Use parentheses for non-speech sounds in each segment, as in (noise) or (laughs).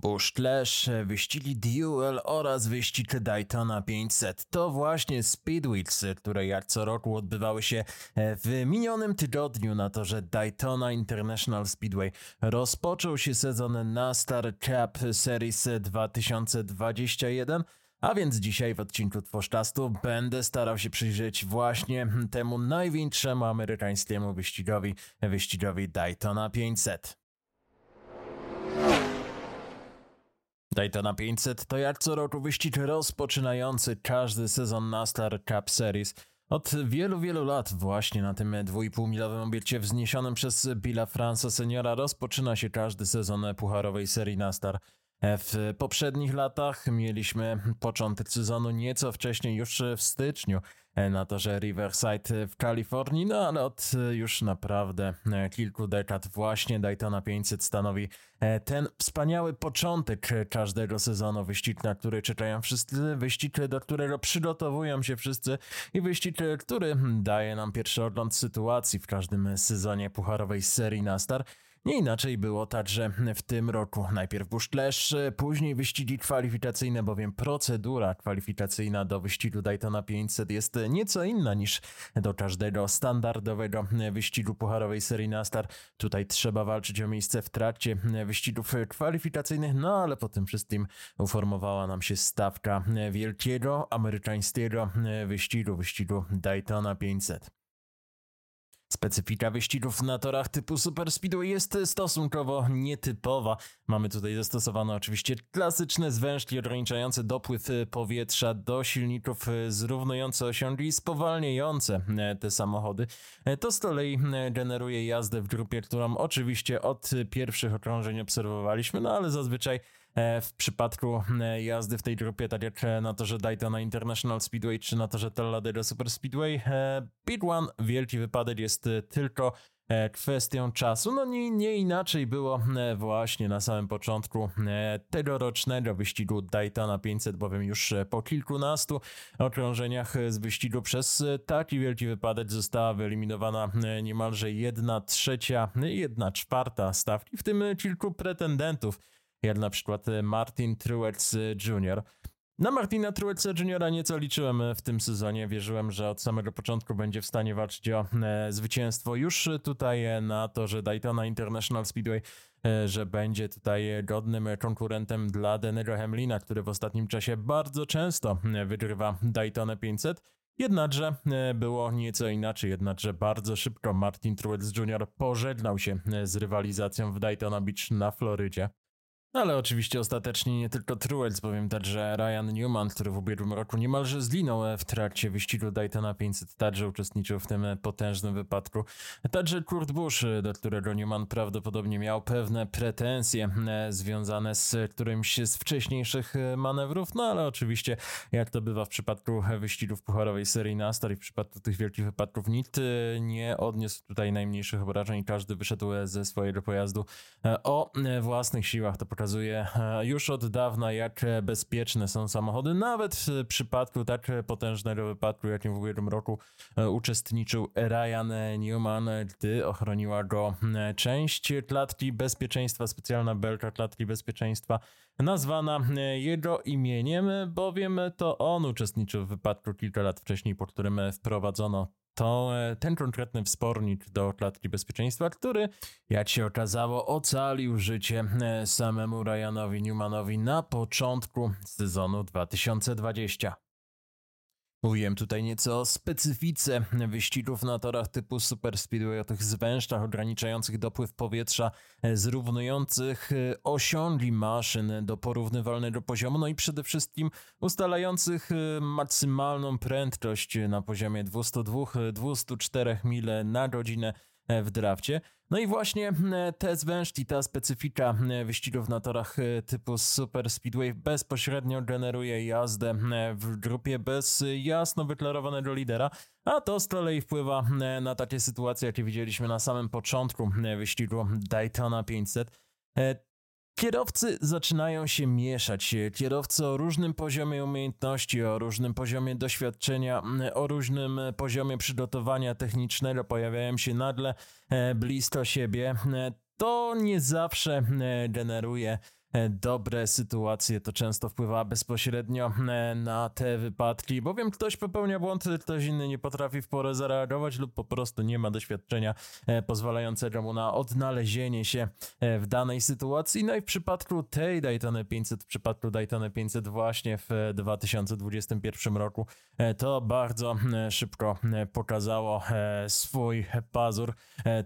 Bush wyścigi Duel oraz wyścig Daytona 500 to właśnie Speedweeks, które jak co roku odbywały się w minionym tygodniu na torze Daytona International Speedway. Rozpoczął się sezon NASCAR Cup Series 2021, a więc dzisiaj w odcinku Tworzczastu będę starał się przyjrzeć właśnie temu największemu amerykańskiemu wyścigowi, wyścigowi Daytona 500. Daytona 500 to jak co roku wyścig rozpoczynający każdy sezon NASCAR Cup Series. Od wielu, wielu lat właśnie na tym 2,5-milowym obiekcie wzniesionym przez Billa Franca seniora rozpoczyna się każdy sezon pucharowej serii NASCAR. W poprzednich latach mieliśmy początek sezonu nieco wcześniej, już w styczniu, na torze Riverside w Kalifornii, no ale od już naprawdę kilku dekad właśnie Daytona 500 stanowi ten wspaniały początek każdego sezonu, wyścig, na który czekają wszyscy, wyścig, do którego przygotowują się wszyscy i wyścig, który daje nam pierwszy ogląd sytuacji w każdym sezonie pucharowej serii NASCAR. Nie inaczej było także w tym roku. Najpierw Bushclash, później wyścigi kwalifikacyjne, bowiem procedura kwalifikacyjna do wyścigu Daytona 500 jest nieco inna niż do każdego standardowego wyścigu pucharowej serii NASCAR. Tutaj trzeba walczyć o miejsce w trakcie wyścigów kwalifikacyjnych, no ale po tym wszystkim uformowała nam się stawka wielkiego amerykańskiego wyścigu, wyścigu Daytona 500. Specyfika wyścigów na torach typu Super Speedway jest stosunkowo nietypowa. Mamy tutaj zastosowane oczywiście klasyczne zwężki ograniczające dopływ powietrza do silników, zrównujące osiągi i spowalniające te samochody. To z kolei generuje jazdę w grupie, którą oczywiście od pierwszych okrążeń obserwowaliśmy, no ale zazwyczaj w przypadku e, jazdy w tej grupie, tak jak e, na torze Daytona International Speedway czy na torze Talladega Super Speedway, Big One, wielki wypadek jest tylko kwestią czasu. No nie, nie inaczej było właśnie na samym początku tegorocznego wyścigu Daytona 500, bowiem już po kilkunastu okrążeniach z wyścigu przez taki wielki wypadek została wyeliminowana niemalże jedna trzecia, jedna czwarta stawki, w tym kilku pretendentów jak na przykład e, Martin Truex e, Jr. Na Martina Truexa Jr. nieco liczyłem e, w tym sezonie. Wierzyłem, że od samego początku będzie w stanie walczyć o zwycięstwo już tutaj na torze Daytona International Speedway, że będzie tutaj godnym konkurentem dla Denego Hamlina, który w ostatnim czasie bardzo często wygrywa Daytona 500. Jednakże było nieco inaczej, jednakże bardzo szybko Martin Truex Jr. pożegnał się z rywalizacją w Daytona Beach na Florydzie. Ale oczywiście ostatecznie nie tylko Truex, powiem także Ryan Newman, który w ubiegłym roku niemalże zginął w trakcie wyścigu Daytona 500, także uczestniczył w tym potężnym wypadku. Także Kurt Busch, do którego Newman prawdopodobnie miał pewne pretensje e, związane z którymś z wcześniejszych e, manewrów, no ale oczywiście jak to bywa w przypadku wyścigów pucharowej serii NASCAR i w przypadku tych wielkich wypadków nikt e, nie odniósł tutaj najmniejszych obrażeń każdy wyszedł ze swojego pojazdu o własnych siłach. To pokazuje (laughs) już od dawna, jak bezpieczne są samochody, nawet w przypadku tak potężnego wypadku, jakim w ubiegłym roku e, uczestniczył Ryan Newman, gdy ochroniła go e, część klatki bezpieczeństwa, specjalna belka klatki bezpieczeństwa, nazwana jego imieniem, bowiem to on uczestniczył w wypadku kilka lat wcześniej, po którym wprowadzono to e, ten konkretny wspornik do klatki bezpieczeństwa, który, jak się okazało, ocalił życie e, samemu Ryanowi Newmanowi na początku sezonu 2020. Mówiłem tutaj nieco o specyfice wyścigów na torach typu Super Speedway, o tych zwężczach ograniczających dopływ powietrza, e, zrównujących e, osiągi maszyn do porównywalnego poziomu, no i przede wszystkim ustalających e, maksymalną prędkość na poziomie 202-204 mile na godzinę w drafcie. No i właśnie e, te zwężki, ta specyfika e, wyścigów na torach e, typu Super Speedway bezpośrednio generuje jazdę w grupie bez jasno wyklarowanego lidera, a to z kolei wpływa na takie sytuacje, jakie widzieliśmy na samym początku wyścigu Daytona 500. Kierowcy zaczynają się mieszać. Kierowcy o różnym poziomie umiejętności, o różnym poziomie doświadczenia, o różnym poziomie przygotowania technicznego pojawiają się nagle e, blisko siebie. E, to nie zawsze e, generuje dobre sytuacje, to często wpływa bezpośrednio e, na te wypadki, bowiem ktoś popełnia błąd, ktoś inny nie potrafi w porę zareagować lub po prostu nie ma doświadczenia pozwalającego mu na odnalezienie się w danej sytuacji. No i w przypadku tej Daytona 500, w przypadku Daytona 500 właśnie w 2021 roku, to bardzo szybko pokazało swój pazur,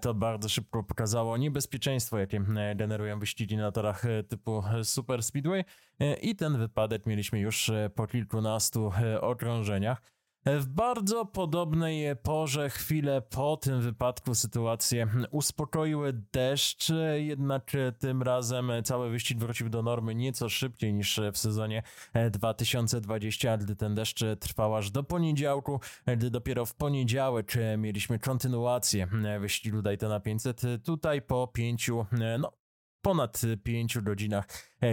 to bardzo szybko pokazało niebezpieczeństwo, jakie generują wyścigi na torach e, e, Super Speedway e, i ten wypadek mieliśmy już po kilkunastu okrążeniach. W bardzo podobnej porze, chwilę po tym wypadku, sytuację uspokoiły deszcz, jednak tym razem cały wyścig wrócił do normy nieco szybciej niż w sezonie 2020, gdy ten deszcz trwał aż do poniedziałku, gdy dopiero w poniedziałek mieliśmy kontynuację wyścigu Daytona 500. Tutaj po pięciu, no ponad pięciu godzinach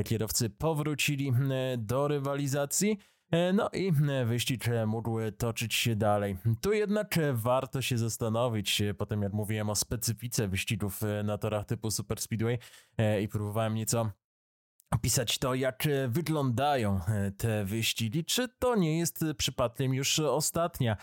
kierowcy powrócili do rywalizacji. E, no i e, wyścig e, mógł toczyć się dalej. Tu jednak warto się zastanowić, potem jak mówiłem o specyfice wyścigów na torach typu Super Speedway i próbowałem nieco opisać to, jak wyglądają te wyścigi. Czy to nie jest przypadkiem już ostatnia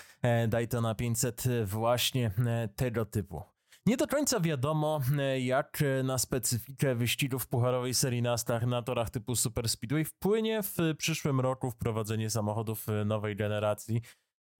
Daytona 500 właśnie tego typu? Nie do końca wiadomo, e, jak e, na specyfikę wyścigów pucharowej serii NASCAR na torach typu Super Speedway wpłynie w przyszłym roku wprowadzenie samochodów e, nowej generacji.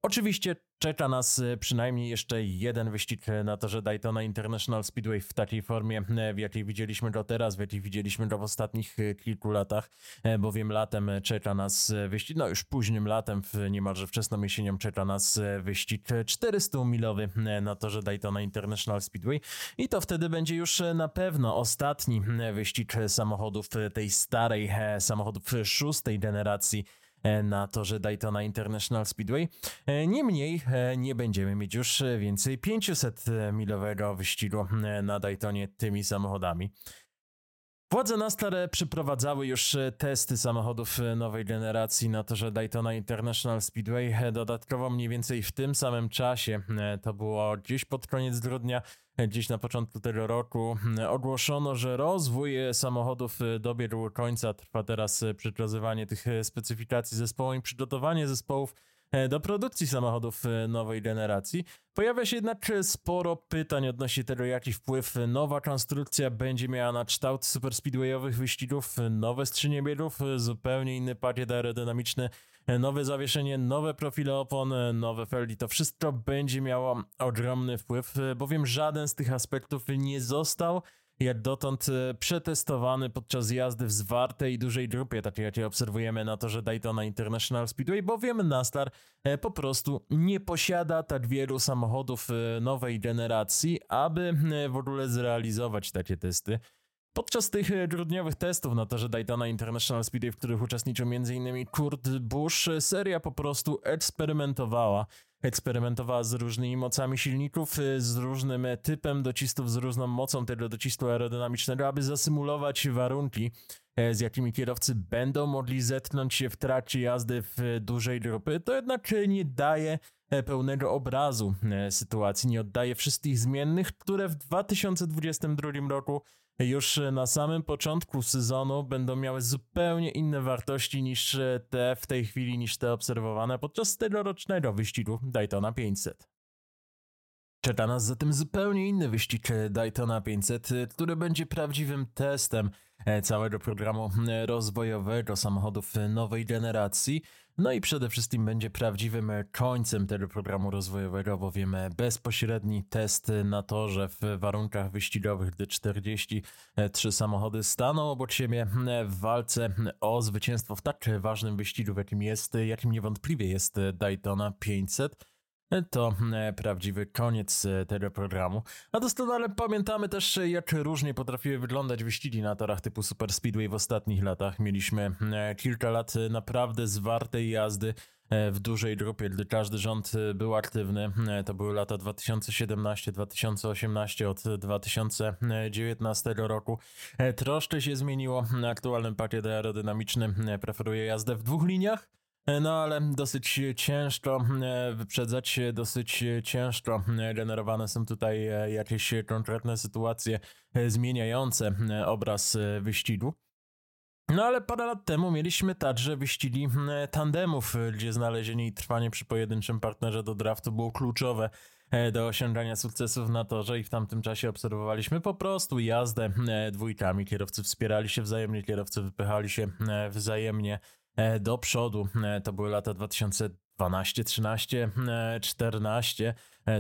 Oczywiście Czeka nas e, przynajmniej jeszcze jeden wyścig e, na torze Daytona International Speedway w takiej formie, e, w jakiej widzieliśmy go teraz, w jakiej widzieliśmy go w ostatnich kilku latach, bowiem latem czeka nas wyścig, no już późnym latem, niemalże wczesną jesienią czeka nas wyścig 400-milowy na torze Daytona International Speedway. I to wtedy będzie już na pewno ostatni wyścig samochodów tej starej, samochodów szóstej generacji na torze Daytona International Speedway. E, niemniej e, nie będziemy mieć już więcej 500-milowego wyścigu na Daytonie tymi samochodami. Władze NASCAR przeprowadzały już testy samochodów nowej generacji na torze Daytona International Speedway. Dodatkowo mniej więcej w tym samym czasie, to było gdzieś pod koniec grudnia, Dziś na początku tego roku ogłoszono, że rozwój samochodów dobiegł końca. Trwa teraz przekazywanie tych specyfikacji zespołom i przygotowanie zespołów do produkcji samochodów nowej generacji. Pojawia się jednak sporo pytań odnośnie tego, jaki wpływ nowa konstrukcja będzie miała na kształt superspeedwayowych wyścigów, nowe skrzynie biegów, zupełnie inny pakiet aerodynamiczny nowe zawieszenie, nowe profile opon, nowe felgi, to wszystko będzie miało ogromny wpływ, bowiem żaden z tych aspektów nie został jak dotąd e, przetestowany podczas jazdy w zwartej dużej grupie, takiej jakiej obserwujemy na torze Daytona International Speedway, bowiem Nastar e, po prostu nie posiada tak wielu samochodów e, nowej generacji, aby w ogóle zrealizować takie testy. Podczas tych grudniowych testów na torze Daytona International Speedway, w których uczestniczył m.in. Kurt Busch, seria po prostu eksperymentowała. Eksperymentowała z różnymi mocami silników, e, z różnym e, typem docistów, z różną mocą tego docistu aerodynamicznego, aby zasymulować warunki, z jakimi kierowcy będą mogli zetknąć się w trakcie jazdy w dużej grupy. To jednak nie daje pełnego obrazu sytuacji, nie oddaje wszystkich zmiennych, które w 2022 roku już na samym początku sezonu będą miały zupełnie inne wartości niż te w tej chwili, niż te obserwowane podczas tegorocznego wyścigu Daytona 500. Czeka nas zatem zupełnie inny wyścig Daytona 500, który będzie prawdziwym testem całego programu rozwojowego samochodów nowej generacji, no i przede wszystkim będzie prawdziwym końcem tego programu rozwojowego, bowiem bezpośredni test na torze w warunkach wyścigowych, gdy 43 samochody staną obok siebie w walce o zwycięstwo w tak ważnym wyścigu, jakim jest, jakim niewątpliwie jest Daytona 500 to e, prawdziwy koniec e, tego programu. A doskonale pamiętamy też, jak różnie potrafiły wyglądać wyścigi na torach typu Super Speedway w ostatnich latach. Mieliśmy e, kilka lat naprawdę zwartej jazdy w dużej grupie, gdy każdy rząd był aktywny. To były lata 2017-2018 od 2019 roku. Troszkę się zmieniło. Aktualny pakiet aerodynamiczny preferuje jazdę w dwóch liniach E, no ale dosyć ciężko e, wyprzedzać, dosyć ciężko generowane są tutaj e, jakieś konkretne sytuacje zmieniające obraz wyścigu. No ale parę lat temu mieliśmy także wyścigi tandemów, gdzie znalezienie i trwanie przy pojedynczym partnerze do draftu było kluczowe do osiągania sukcesów na torze i w tamtym czasie obserwowaliśmy po prostu jazdę dwójkami. Kierowcy wspierali się wzajemnie, kierowcy wypychali się wzajemnie do przodu. To były lata 2000 12, 13, 14.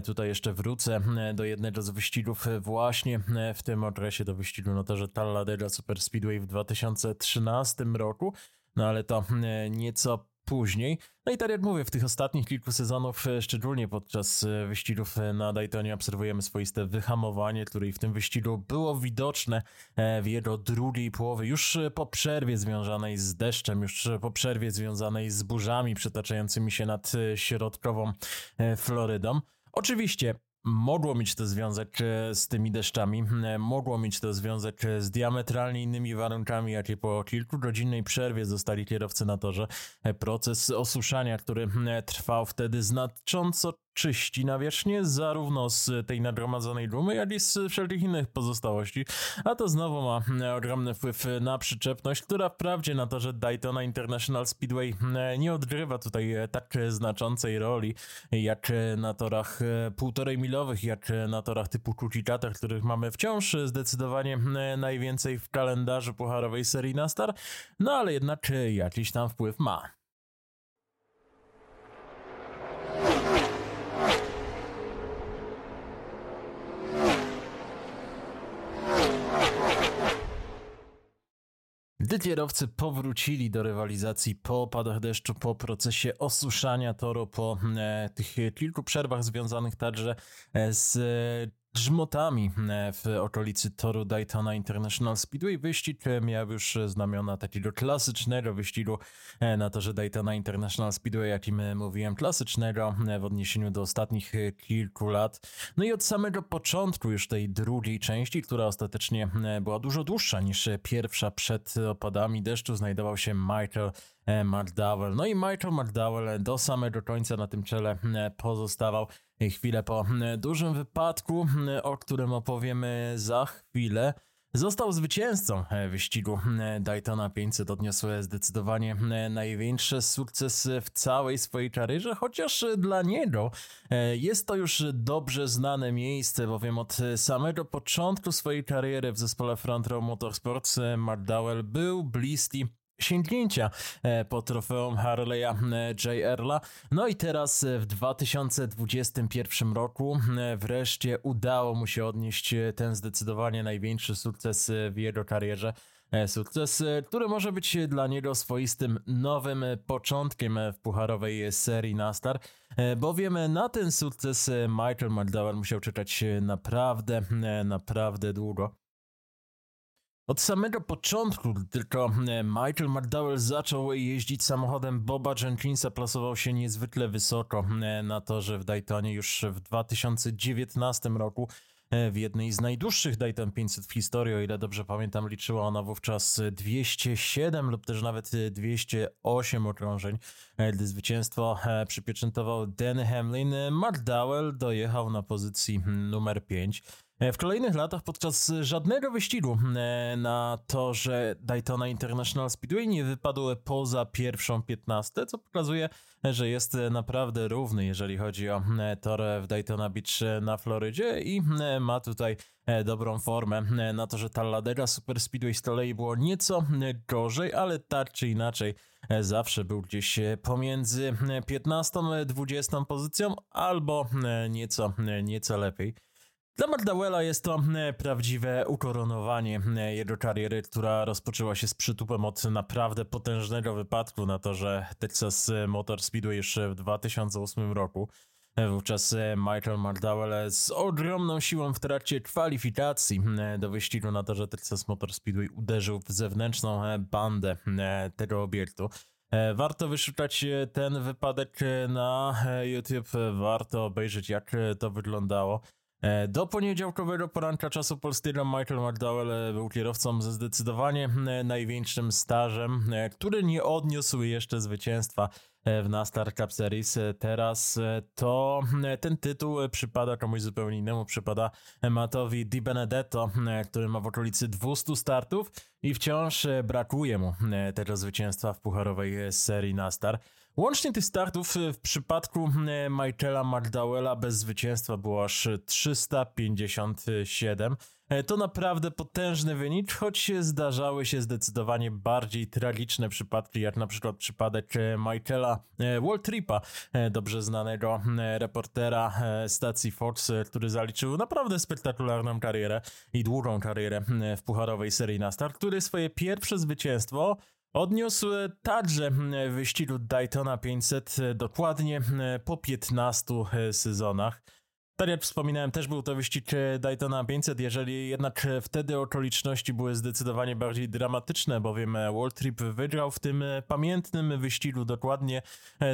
Tutaj jeszcze wrócę e, do jednego z wyścigów e, właśnie e, w tym okresie do wyścigu no to, że Talladega Super Speedway w 2013 roku. No ale to nieco później. No i tak jak mówię, w tych ostatnich kilku sezonów, e, szczególnie podczas e, wyścigów e, na Daytonie, obserwujemy swoiste wyhamowanie, które w tym wyścigu było widoczne w jego drugiej połowie, już po przerwie związanej z deszczem, już po przerwie związanej z burzami przetaczającymi się nad środkową Florydą. Oczywiście Mogło mieć to związek e, z tymi deszczami, e, mogło mieć to związek e, z diametralnie innymi warunkami, jakie po kilkugodzinnej przerwie zostali kierowcy na torze. Proces osuszania, który trwał wtedy znacząco czyści nawierzchnię zarówno z tej nagromadzonej gumy, jak i z wszelkich innych pozostałości. A to znowu ma ogromny wpływ na przyczepność, która wprawdzie na torze Daytona International Speedway nie odgrywa tutaj tak znaczącej roli jak na torach półtorej milowych, jak na torach typu Kuchikata, których mamy wciąż zdecydowanie najwięcej w kalendarzu pucharowej serii Nastar, no ale jednak jakiś tam wpływ ma. Gdy kierowcy powrócili do rywalizacji po opadach deszczu, po procesie osuszania toru, po e, tych kilku przerwach związanych także e, z grzmotami e, w okolicy toru Daytona International Speedway. Wyścig miał już znamiona takiego klasycznego wyścigu e, na torze Daytona International Speedway, jakim mówiłem, klasycznego e, w odniesieniu do ostatnich kilku lat. No i od samego początku już tej drugiej części, która ostatecznie była dużo dłuższa niż pierwsza przed opadami deszczu, znajdował się Michael McDowell. No i Michael McDowell do samego końca na tym czele pozostawał. Chwilę po dużym wypadku, o którym opowiemy za chwilę, Został zwycięzcą wyścigu Daytona 500, odniósł zdecydowanie największy sukces w całej swojej karierze, chociaż dla niego jest to już dobrze znane miejsce, bowiem od samego początku swojej kariery w zespole Front Row Motorsports McDowell był bliski sięgnięcia e, po trofeum Harley'a e, J. Erla. No i teraz e, w 2021 roku wreszcie udało mu się odnieść ten zdecydowanie największy sukces w jego karierze. Sukces, który może być dla niego swoistym nowym początkiem w pucharowej serii Nastar, bowiem na ten sukces Michael McDowell musiał czekać naprawdę, naprawdę długo. Od samego początku tylko e, Michael McDowell zaczął jeździć samochodem Boba Jenkinsa, plasował się niezwykle wysoko e, na torze w Daytonie już w 2019 roku e, w jednej z najdłuższych Dayton 500 w historii, o ile dobrze pamiętam, liczyła ona wówczas 207 lub też nawet 208 okrążeń. Gdy zwycięstwo przypieczętował Danny Hamlin, McDowell dojechał na pozycji numer 5. E, w kolejnych latach podczas żadnego wyścigu e, na torze Daytona International Speedway nie wypadł poza pierwszą piętnastkę, co pokazuje, że jest naprawdę równy, jeżeli chodzi o e, tor w Daytona Beach na Florydzie i ma tutaj dobrą formę. Na to, że Talladega Super Speedway z kolei było nieco gorzej, ale tak czy inaczej zawsze był gdzieś pomiędzy 15 a 20 pozycją albo nieco, nieco lepiej. Dla McDowella jest to e, prawdziwe ukoronowanie e, jego kariery, która rozpoczęła się z przytupem od naprawdę potężnego wypadku na to, że Texas Motor Speedway już w 2008 roku. E, wówczas Michael McDowell z ogromną siłą w trakcie kwalifikacji do wyścigu na torze Texas Motor Speedway uderzył w zewnętrzną bandę tego obiektu. Warto wyszukać ten wypadek na YouTube, warto obejrzeć jak to wyglądało. E, do poniedziałkowego poranka czasu polskiego Michael McDowell był kierowcą ze zdecydowanie największym stażem, który nie odniósł jeszcze zwycięstwa w NASCAR Cup Series. Teraz to ten tytuł przypada komuś zupełnie innemu, przypada Mattowi Di Benedetto, który ma w okolicy 200 startów i wciąż brakuje mu tego zwycięstwa w pucharowej serii NASCAR. Łącznie tych startów w przypadku Michaela McDowella bez zwycięstwa było aż 357. E, to naprawdę potężny wynik, choć zdarzały się zdecydowanie bardziej tragiczne przypadki, jak na przykład przypadek e, Michaela e, Waltripa, dobrze znanego reportera stacji Fox, który zaliczył naprawdę spektakularną karierę i długą karierę w pucharowej serii NASCAR, który swoje pierwsze zwycięstwo odniósł także w wyścigu Daytona 500 dokładnie po 15 sezonach. Tak jak wspominałem, też był to wyścig e, Daytona 500, jeżeli jednak e, wtedy okoliczności były zdecydowanie bardziej dramatyczne, bowiem e, Wall Trip wygrał w tym pamiętnym wyścigu dokładnie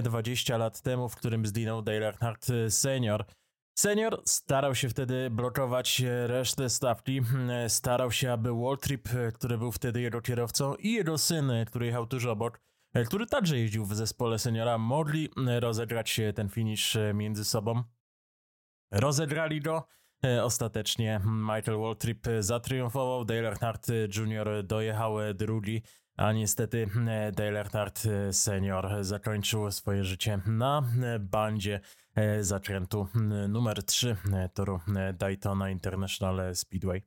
20 lat temu, w którym zginął Dale Earnhardt senior. Senior starał się wtedy blokować resztę stawki, starał się, aby Wall Trip, który był wtedy jego kierowcą i jego syn, który jechał tuż obok, który także jeździł w zespole seniora, mogli rozegrać ten finish między sobą. Rozegrali go. Ostatecznie Michael Waltrip zatriumfował, Dale Earnhardt Jr. dojechał drugi, a niestety e, Dale Earnhardt Senior zakończył swoje życie na bandzie e, zakrętu numer 3 toru Daytona International Speedway.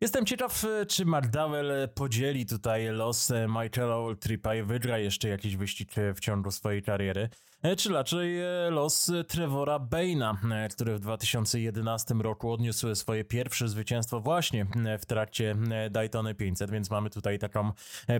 Jestem ciekaw, czy McDowell podzieli tutaj los Michaela Waltripa i wygra jeszcze jakiś wyścig w ciągu swojej kariery. E, czy raczej e, los Trevora Baina, e, który w 2011 roku odniósł swoje pierwsze zwycięstwo właśnie w trakcie Daytony 500, więc mamy tutaj taką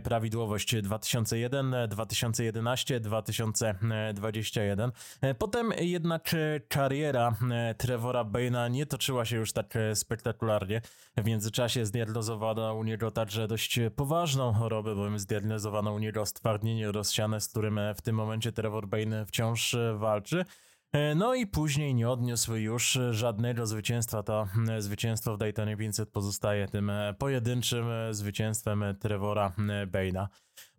prawidłowość 2001, 2011, 2021. Potem jednak kariera Trevora Baina nie toczyła się już tak spektakularnie. W międzyczasie zdiagnozowano u niego także dość poważną chorobę, bowiem zdiagnozowano u niego stwardnienie rozsiane, z którym w tym momencie Trevor Bain wciąż e, walczy. E, no i później nie odniósł już żadnego zwycięstwa. To e, zwycięstwo w Daytonie 500 pozostaje tym pojedynczym zwycięstwem Trevora Baina.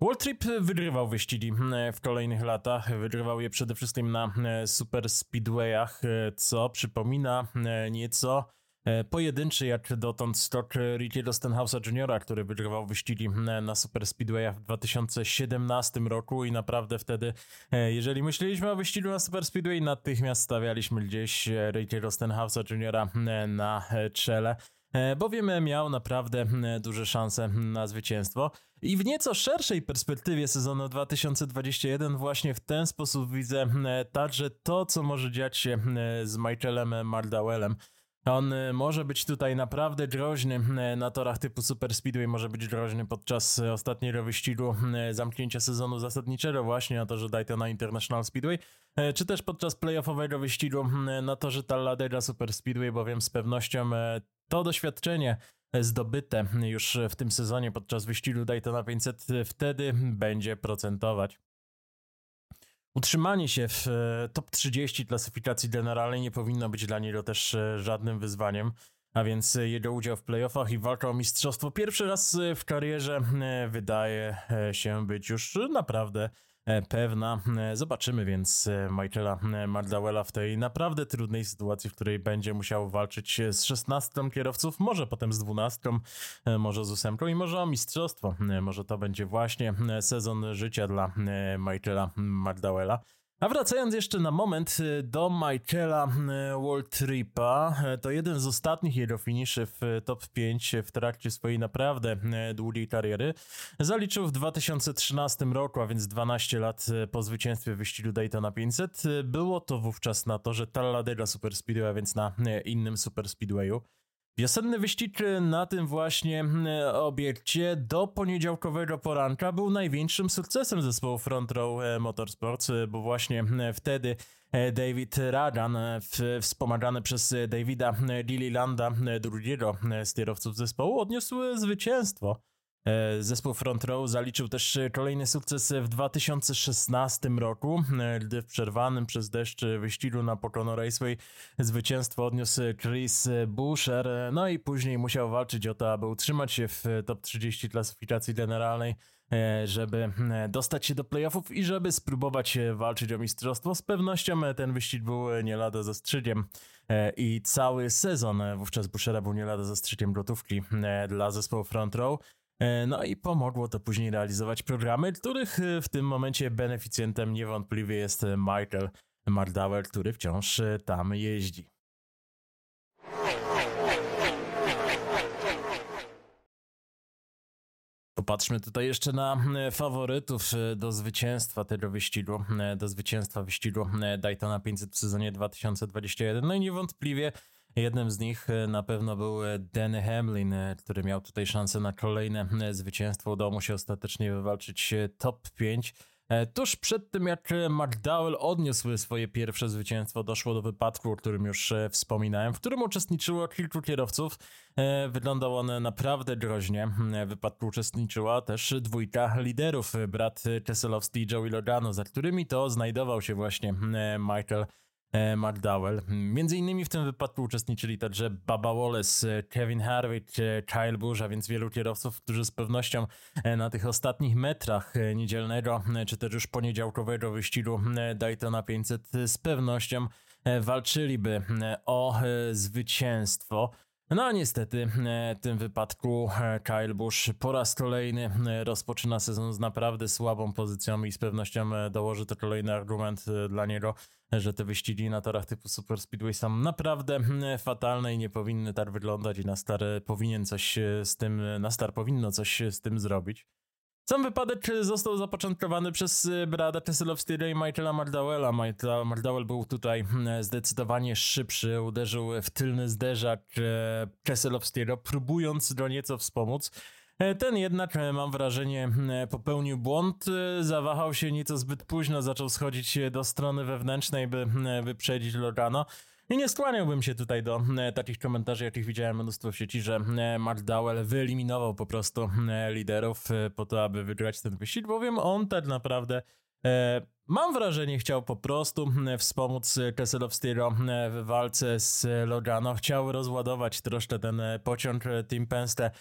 Waltrip wygrywał wyścigi w kolejnych latach. Wygrywał je przede wszystkim na super speedwayach, co przypomina nieco E, pojedynczy jak dotąd stok Rickiego Stenhouse'a Jr., który wygrywał wyścigi na Super Speedwayach w 2017 roku i naprawdę wtedy, e, jeżeli myśleliśmy o wyścigu na Super Speedway, natychmiast stawialiśmy gdzieś e, Rickiego Stenhouse'a Jr. na czele bowiem miał naprawdę duże szanse na zwycięstwo. I w nieco szerszej perspektywie sezonu 2021 właśnie w ten sposób widzę także to, co może dziać się z Michaelem Mardawellem. On y, może być tutaj naprawdę groźny y, na torach typu Super Speedway, może być groźny podczas y, ostatniego wyścigu zamknięcia sezonu zasadniczego właśnie na torze Daytona International Speedway, czy też podczas playoffowego wyścigu na torze Talladega Super Speedway, bowiem z pewnością to doświadczenie zdobyte już w tym sezonie podczas wyścigu Daytona 500 wtedy będzie procentować. Utrzymanie się w e, top 30 klasyfikacji generalnej nie powinno być dla niego też e, żadnym wyzwaniem, a więc jego udział w playoffach i walka o mistrzostwo pierwszy raz w karierze e, wydaje się być już naprawdę E, pewna. E, zobaczymy więc e, Michaela Mardawella w tej naprawdę trudnej sytuacji, w której będzie musiał walczyć z 16 kierowców, może potem z 12, może z 8 i może o mistrzostwo. Może to będzie właśnie sezon życia dla Michaela Mardawella. A wracając jeszcze na moment y, do Michaela y, Waltripa, y, to jeden z ostatnich jego finiszy w top 5 w trakcie swojej naprawdę długiej kariery zaliczył w 2013 roku, a więc 12 lat po zwycięstwie w wyścigu Daytona 500. Było to wówczas na torze Talladega Super Speedway, a więc na innym Super Wiosenny wyścig na tym właśnie e, obiekcie do poniedziałkowego poranka był największym sukcesem zespołu Front Row e, Motorsports, bo właśnie wtedy David Ragan, wspomagany przez Davida Lililanda, drugiego z kierowców zespołu, odniósł zwycięstwo. Zespół Front Row zaliczył też kolejny sukces w 2016 roku, gdy w przerwanym przez deszcz wyścigu na Pocono Raceway zwycięstwo odniósł Chris Busher, no i później musiał walczyć o to, aby utrzymać się w top 30 klasyfikacji generalnej. E, żeby e, dostać się do playoffów i żeby spróbować e, walczyć o mistrzostwo. Z pewnością ten wyścig był nie lada zastrzygiem i cały sezon wówczas Bushera był nie lada zastrzygiem gotówki dla zespołu Front Row. No i pomogło to później realizować programy, których w tym momencie beneficjentem niewątpliwie jest Michael Mardauer, który wciąż tam jeździ. Popatrzmy tutaj jeszcze na e, faworytów e, do zwycięstwa tego wyścigu, e, do zwycięstwa wyścigu Daytona 500 w sezonie 2021. No i niewątpliwie jednym z nich na pewno był Danny Hamlin, który miał tutaj szansę na kolejne zwycięstwo. Udało mu się ostatecznie wywalczyć top 5. E, tuż przed tym, jak McDowell odniósł swoje pierwsze zwycięstwo, doszło do wypadku, o którym już e, wspominałem, w którym uczestniczyło kilku kierowców. E, wyglądał on naprawdę groźnie. W wypadku uczestniczyła też dwójka liderów, brat Keselowski i Joey Logano, za którymi to znajdował się właśnie Michael E, McDowell. Między innymi w tym wypadku uczestniczyli także Baba Wallace, Kevin Harvick, Kyle Busch, a więc wielu kierowców, którzy z pewnością e, na tych ostatnich metrach e, niedzielnego, czy też już poniedziałkowego wyścigu Daytona 500 z pewnością walczyliby o zwycięstwo. No a niestety w tym wypadku Kyle Busch po raz kolejny rozpoczyna sezon z naprawdę słabą pozycją i z pewnością dołoży to kolejny argument dla niego, że te wyścigi na torach typu Super Speedway są naprawdę hmm, fatalne i nie powinny tak wyglądać i na star powinien coś z tym, na star powinno coś z tym zrobić. Sam wypadek został zapoczątkowany przez Brada Keselowskiego i Michaela Mardowella. Michael Mardowell był tutaj hmm, zdecydowanie szybszy, uderzył w tylny zderzak e, Keselowskiego, próbując go nieco wspomóc. E, ten jednak, e, mam wrażenie, e, popełnił błąd, zawahał się nieco zbyt późno, zaczął schodzić do strony wewnętrznej, by wyprzedzić Logano. I nie skłaniałbym się tutaj do takich komentarzy, jakich widziałem mnóstwo w sieci, że McDowell wyeliminował po prostu liderów po to, aby wygrać ten wyścig, bowiem on tak naprawdę Mam wrażenie, chciał po prostu wspomóc Keselowskiego w walce z Logano. Chciał rozładować troszkę ten pociąg Team Penske E,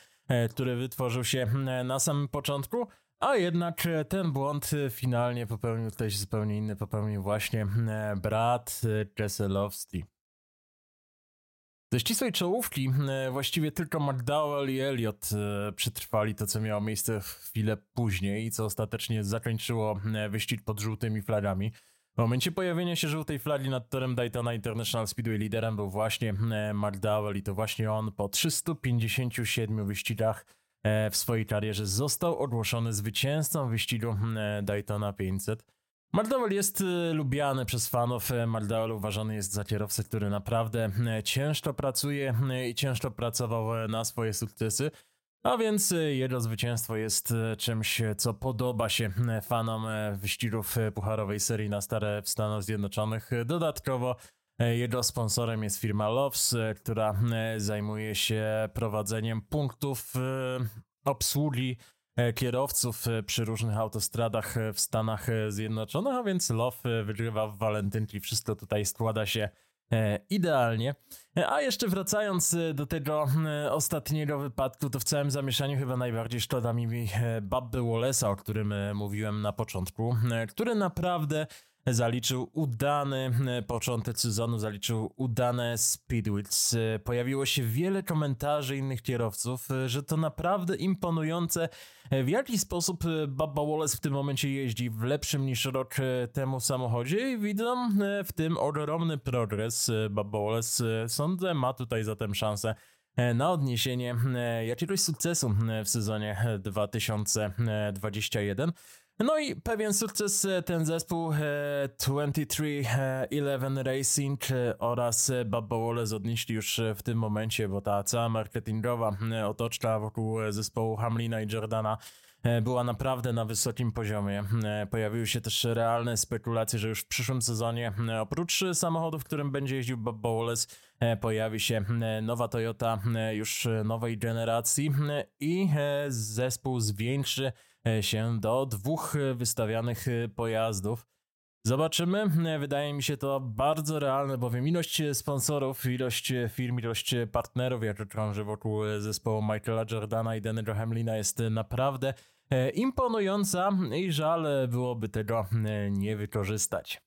który wytworzył się e, na samym początku, a jednak e, ten błąd finalnie popełnił ktoś zupełnie inny, popełnił właśnie brat Keselowski. Ze ścisłej czołówki właściwie tylko McDowell i Elliot przetrwali to, co miało miejsce chwilę później, co ostatecznie zakończyło wyścig pod żółtymi flagami. W momencie pojawienia się żółtej flagi nad torem Daytona International Speedway liderem był właśnie e, McDowell i to właśnie on po 357 wyścigach e, w swojej karierze został ogłoszony zwycięzcą wyścigu e, Daytona 500. McDowell jest lubiany przez fanów. McDowell uważany jest za kierowcę, który naprawdę ciężko pracuje i ciężko pracował na swoje sukcesy. A więc y, jego zwycięstwo jest y, czymś, co podoba się y, fanom wyścigów pucharowej serii na stare w Stanach Zjednoczonych. Dodatkowo jego sponsorem jest firma Loves, która zajmuje się prowadzeniem punktów obsługi kierowców przy różnych autostradach w Stanach Zjednoczonych, a więc Love wygrywa w walentynki. Wszystko tutaj składa się idealnie. E, a jeszcze wracając e, do tego ostatniego wypadku, to w całym zamieszaniu chyba najbardziej szkoda mi Babby Wallace'a, o którym mówiłem na początku, który naprawdę zaliczył udany e, początek sezonu, zaliczył udane speedwits. E, pojawiło się wiele komentarzy innych kierowców, e, że to naprawdę imponujące, w jaki sposób Baba Wallace w tym momencie jeździ w lepszym niż rok temu samochodzie i widzą w tym ogromny progres. Baba Wallace, sądzę, ma tutaj zatem szansę na odniesienie jakiegoś sukcesu w sezonie 2021. No i pewien sukces e, ten zespół 2311 e, Racing e, oraz Bubba Wallace odnieśli już w tym momencie, bo ta cała marketingowa otoczka wokół zespołu Hamlina i Jordana była naprawdę na wysokim poziomie. Pojawiły się też realne spekulacje, że już w przyszłym sezonie oprócz samochodu, w którym będzie jeździł Bob Bowles, pojawi się nowa Toyota już nowej generacji i zespół zwiększy się do dwóch wystawianych pojazdów. Zobaczymy. Wydaje mi się to bardzo realne, bowiem ilość sponsorów, ilość firm, ilość partnerów, jak krąży wokół zespołu Michaela Jordana i Denny'ego Hamlina jest naprawdę e, imponująca i żal byłoby tego e, nie wykorzystać.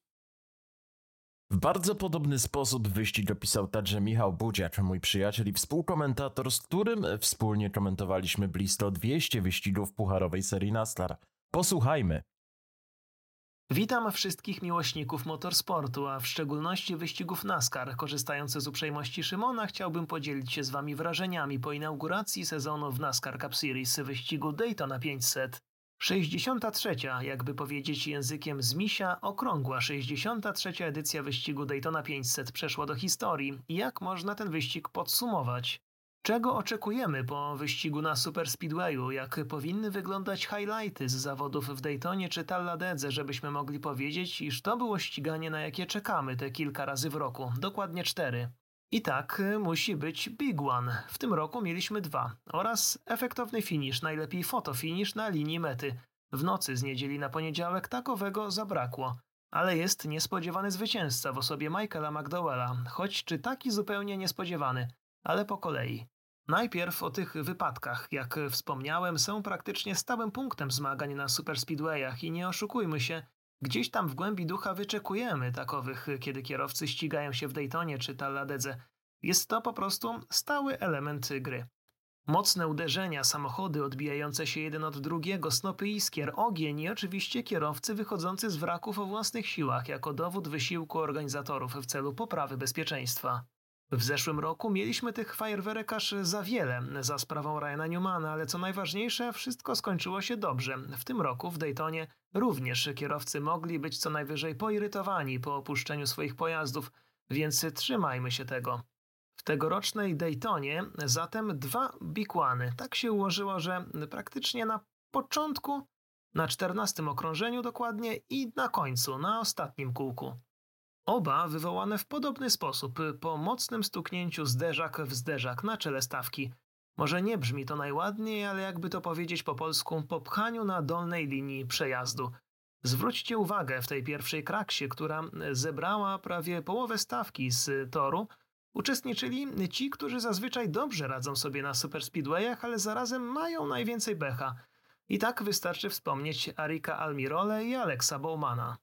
W bardzo podobny sposób wyścig opisał także Michał Budziak, mój przyjaciel i współkomentator, z którym wspólnie komentowaliśmy blisko 200 wyścigów pucharowej serii NASCAR. Posłuchajmy. Witam wszystkich miłośników motorsportu, a w szczególności wyścigów NASCAR. Korzystając z uprzejmości Szymona, chciałbym podzielić się z Wami wrażeniami po inauguracji sezonu w NASCAR Cup Series wyścigu Daytona 500. 63, jakby powiedzieć językiem z misia, okrągła 63 edycja wyścigu Daytona 500 przeszła do historii. Jak można ten wyścig podsumować? Czego oczekujemy po wyścigu na Super Speedwayu? Jak powinny wyglądać highlighty z zawodów w Daytonie czy Talladege, żebyśmy mogli powiedzieć, iż to było ściganie, na jakie czekamy te kilka razy w roku, dokładnie cztery. I tak y, musi być Big One. W tym roku mieliśmy dwa. Oraz efektowny finish, najlepiej fotofinish na linii mety. W nocy z niedzieli na poniedziałek takowego zabrakło. Ale jest niespodziewany zwycięzca w osobie Michaela McDowella, choć czy taki zupełnie niespodziewany ale po kolei. Najpierw o tych wypadkach. Jak wspomniałem, są praktycznie stałym punktem zmagań na superspeedwayach i nie oszukujmy się, gdzieś tam w głębi ducha wyczekujemy takowych, kiedy kierowcy ścigają się w Daytonie czy Talladege. Jest to po prostu stały element gry. Mocne uderzenia, samochody odbijające się jeden od drugiego, snopy iskier, ogień i oczywiście kierowcy wychodzący z wraków o własnych siłach jako dowód wysiłku organizatorów w celu poprawy bezpieczeństwa. W zeszłym roku mieliśmy tych fajerwerek aż za wiele za sprawą Ryana Newmana, ale co najważniejsze, wszystko skończyło się dobrze. W tym roku w Daytonie również kierowcy mogli być co najwyżej poirytowani po opuszczeniu swoich pojazdów, więc trzymajmy się tego. W tegorocznej Daytonie zatem dwa One. Tak się ułożyło, że praktycznie na początku, na czternastym okrążeniu dokładnie i na końcu, na ostatnim kółku. Oba wywołane w podobny sposób, po mocnym stuknięciu zderzak w zderzak na czele stawki. Może nie brzmi to najładniej, ale jakby to powiedzieć po polsku, po pchaniu na dolnej linii przejazdu. Zwróćcie uwagę w tej pierwszej kraksie, która zebrała prawie połowę stawki z toru, uczestniczyli ci, którzy zazwyczaj dobrze radzą sobie na superspeedwayach, ale zarazem mają najwięcej becha. I tak wystarczy wspomnieć Arika Almirole i Alexa Bowmana.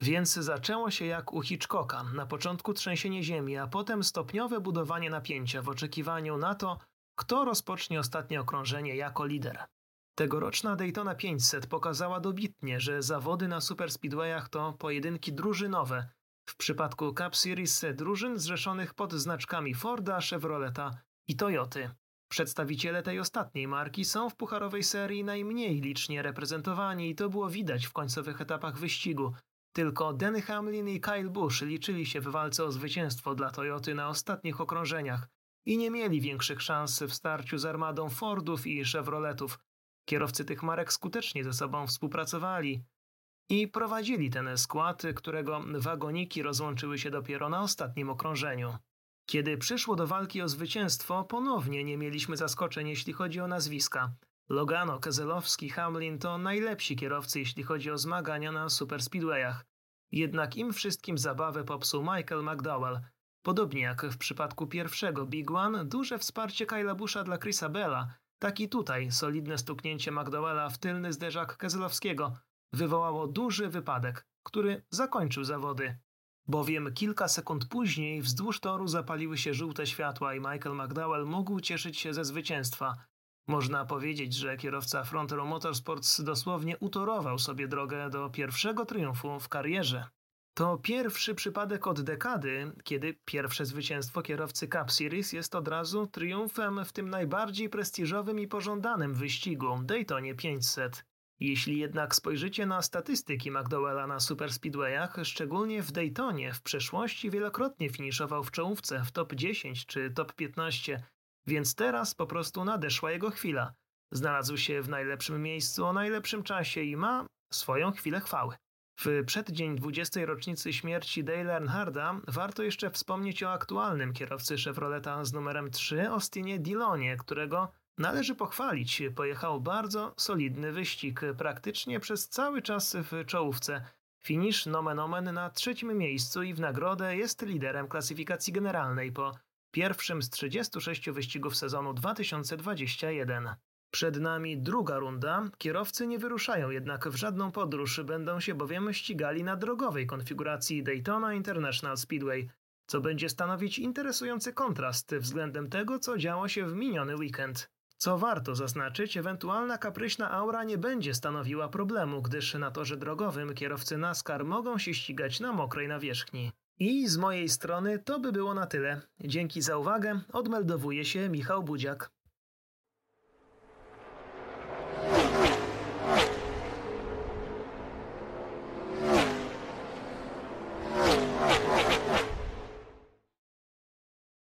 Więc zaczęło się jak u Hitchcocka. Na początku trzęsienie ziemi, a potem stopniowe budowanie napięcia w oczekiwaniu na to, kto rozpocznie ostatnie okrążenie jako lider. Tegoroczna Daytona 500 pokazała dobitnie, że zawody na superspeedwayach to pojedynki drużynowe. W przypadku Cup Series drużyn zrzeszonych pod znaczkami Forda, Chevroleta i Toyoty. Przedstawiciele tej ostatniej marki są w pucharowej serii najmniej licznie reprezentowani i to było widać w końcowych etapach wyścigu, tylko Denny Hamlin i Kyle Busch liczyli się w walce o zwycięstwo dla Toyoty na ostatnich okrążeniach i nie mieli większych szans w starciu z armadą Fordów i Chevroletów. Kierowcy tych marek skutecznie ze sobą współpracowali i prowadzili ten skład, którego wagoniki rozłączyły się dopiero na ostatnim okrążeniu. Kiedy przyszło do walki o zwycięstwo, ponownie nie mieliśmy zaskoczeń, jeśli chodzi o nazwiska. Logano, Keselowski, Hamlin to najlepsi kierowcy, jeśli chodzi o zmagania na superspeedwayach. Jednak im wszystkim zabawę popsuł Michael McDowell. Podobnie jak w przypadku pierwszego Big One, duże wsparcie Kyla Busha dla Chrisa Bella, tak i tutaj solidne stuknięcie McDowella w tylny zderzak Keselowskiego wywołało duży wypadek, który zakończył zawody. Bowiem kilka sekund później wzdłuż toru zapaliły się żółte światła i Michael McDowell mógł cieszyć się ze zwycięstwa. Można powiedzieć, że kierowca Front Row Motorsports dosłownie utorował sobie drogę do pierwszego triumfu w karierze. To pierwszy przypadek od dekady, kiedy pierwsze zwycięstwo kierowcy Cup Series jest od razu triumfem w tym najbardziej prestiżowym i pożądanym wyścigu Daytonie 500. Jeśli jednak spojrzycie na statystyki McDowella na superspeedwayach, szczególnie w Daytonie w przeszłości wielokrotnie finiszował w czołówce w top 10 czy top 15 więc teraz po prostu nadeszła jego chwila. Znalazł się w najlepszym miejscu o najlepszym czasie i ma swoją chwilę chwały. W przeddzień 20. rocznicy śmierci Dale Earnharda warto jeszcze wspomnieć o aktualnym kierowcy Chevroleta z numerem 3 Austinie Dillonie, którego należy pochwalić. Pojechał bardzo solidny wyścig, praktycznie przez cały czas w czołówce. Finisz nomen omen na trzecim miejscu i w nagrodę jest liderem klasyfikacji generalnej po pierwszym z 36 wyścigów sezonu 2021. Przed nami druga runda. Kierowcy nie wyruszają jednak w żadną podróż, będą się bowiem ścigali na drogowej konfiguracji Daytona International Speedway, co będzie stanowić interesujący kontrast względem tego, co działo się w miniony weekend. Co warto zaznaczyć, ewentualna kapryśna aura nie będzie stanowiła problemu, gdyż na torze drogowym kierowcy NASCAR mogą się ścigać na mokrej nawierzchni. I z mojej strony to by było na tyle. Dzięki za uwagę, odmeldowuje się Michał Budziak.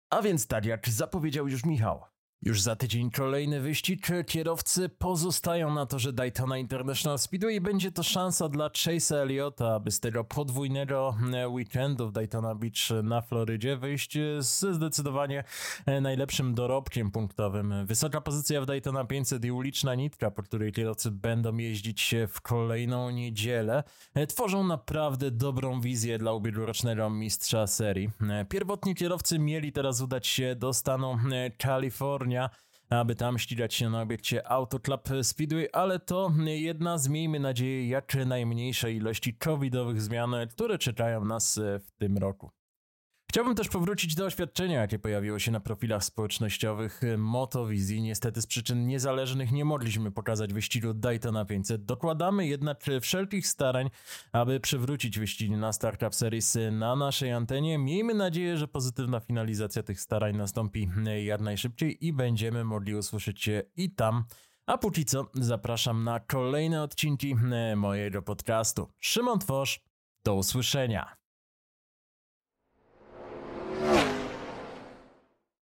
A więc tak jak zapowiedział już Michał. Już za tydzień kolejny wyścig. Kierowcy pozostają na torze Daytona International Speedway będzie to szansa dla Chase'a Elliotta, aby z tego podwójnego e, weekendu w Daytona Beach na Florydzie wyjść z zdecydowanie e, najlepszym dorobkiem punktowym. Wysoka pozycja w Daytona 500 i uliczna nitka, po której kierowcy będą jeździć w kolejną niedzielę, e, tworzą naprawdę dobrą wizję dla ubiegłorocznego mistrza serii. Pierwotni kierowcy mieli teraz udać się do stanu Kalifornii, Kalifornia, aby tam ścigać się na obiekcie Auto Club Speedway, ale to jedna z, miejmy nadzieję, jak najmniejszej ilości covidowych zmian, które czekają nas w tym roku. Chciałbym też powrócić do oświadczenia, jakie pojawiło się na profilach społecznościowych Motowizji. Niestety z przyczyn niezależnych nie mogliśmy pokazać wyścigu Daytona 500. Dokładamy jednak wszelkich starań, aby przywrócić wyścig na Startup Series na naszej antenie. Miejmy nadzieję, że pozytywna finalizacja tych starań nastąpi jak najszybciej i będziemy mogli usłyszeć się i tam. A póki co zapraszam na kolejne odcinki mojego podcastu. Szymon Tworz, do usłyszenia.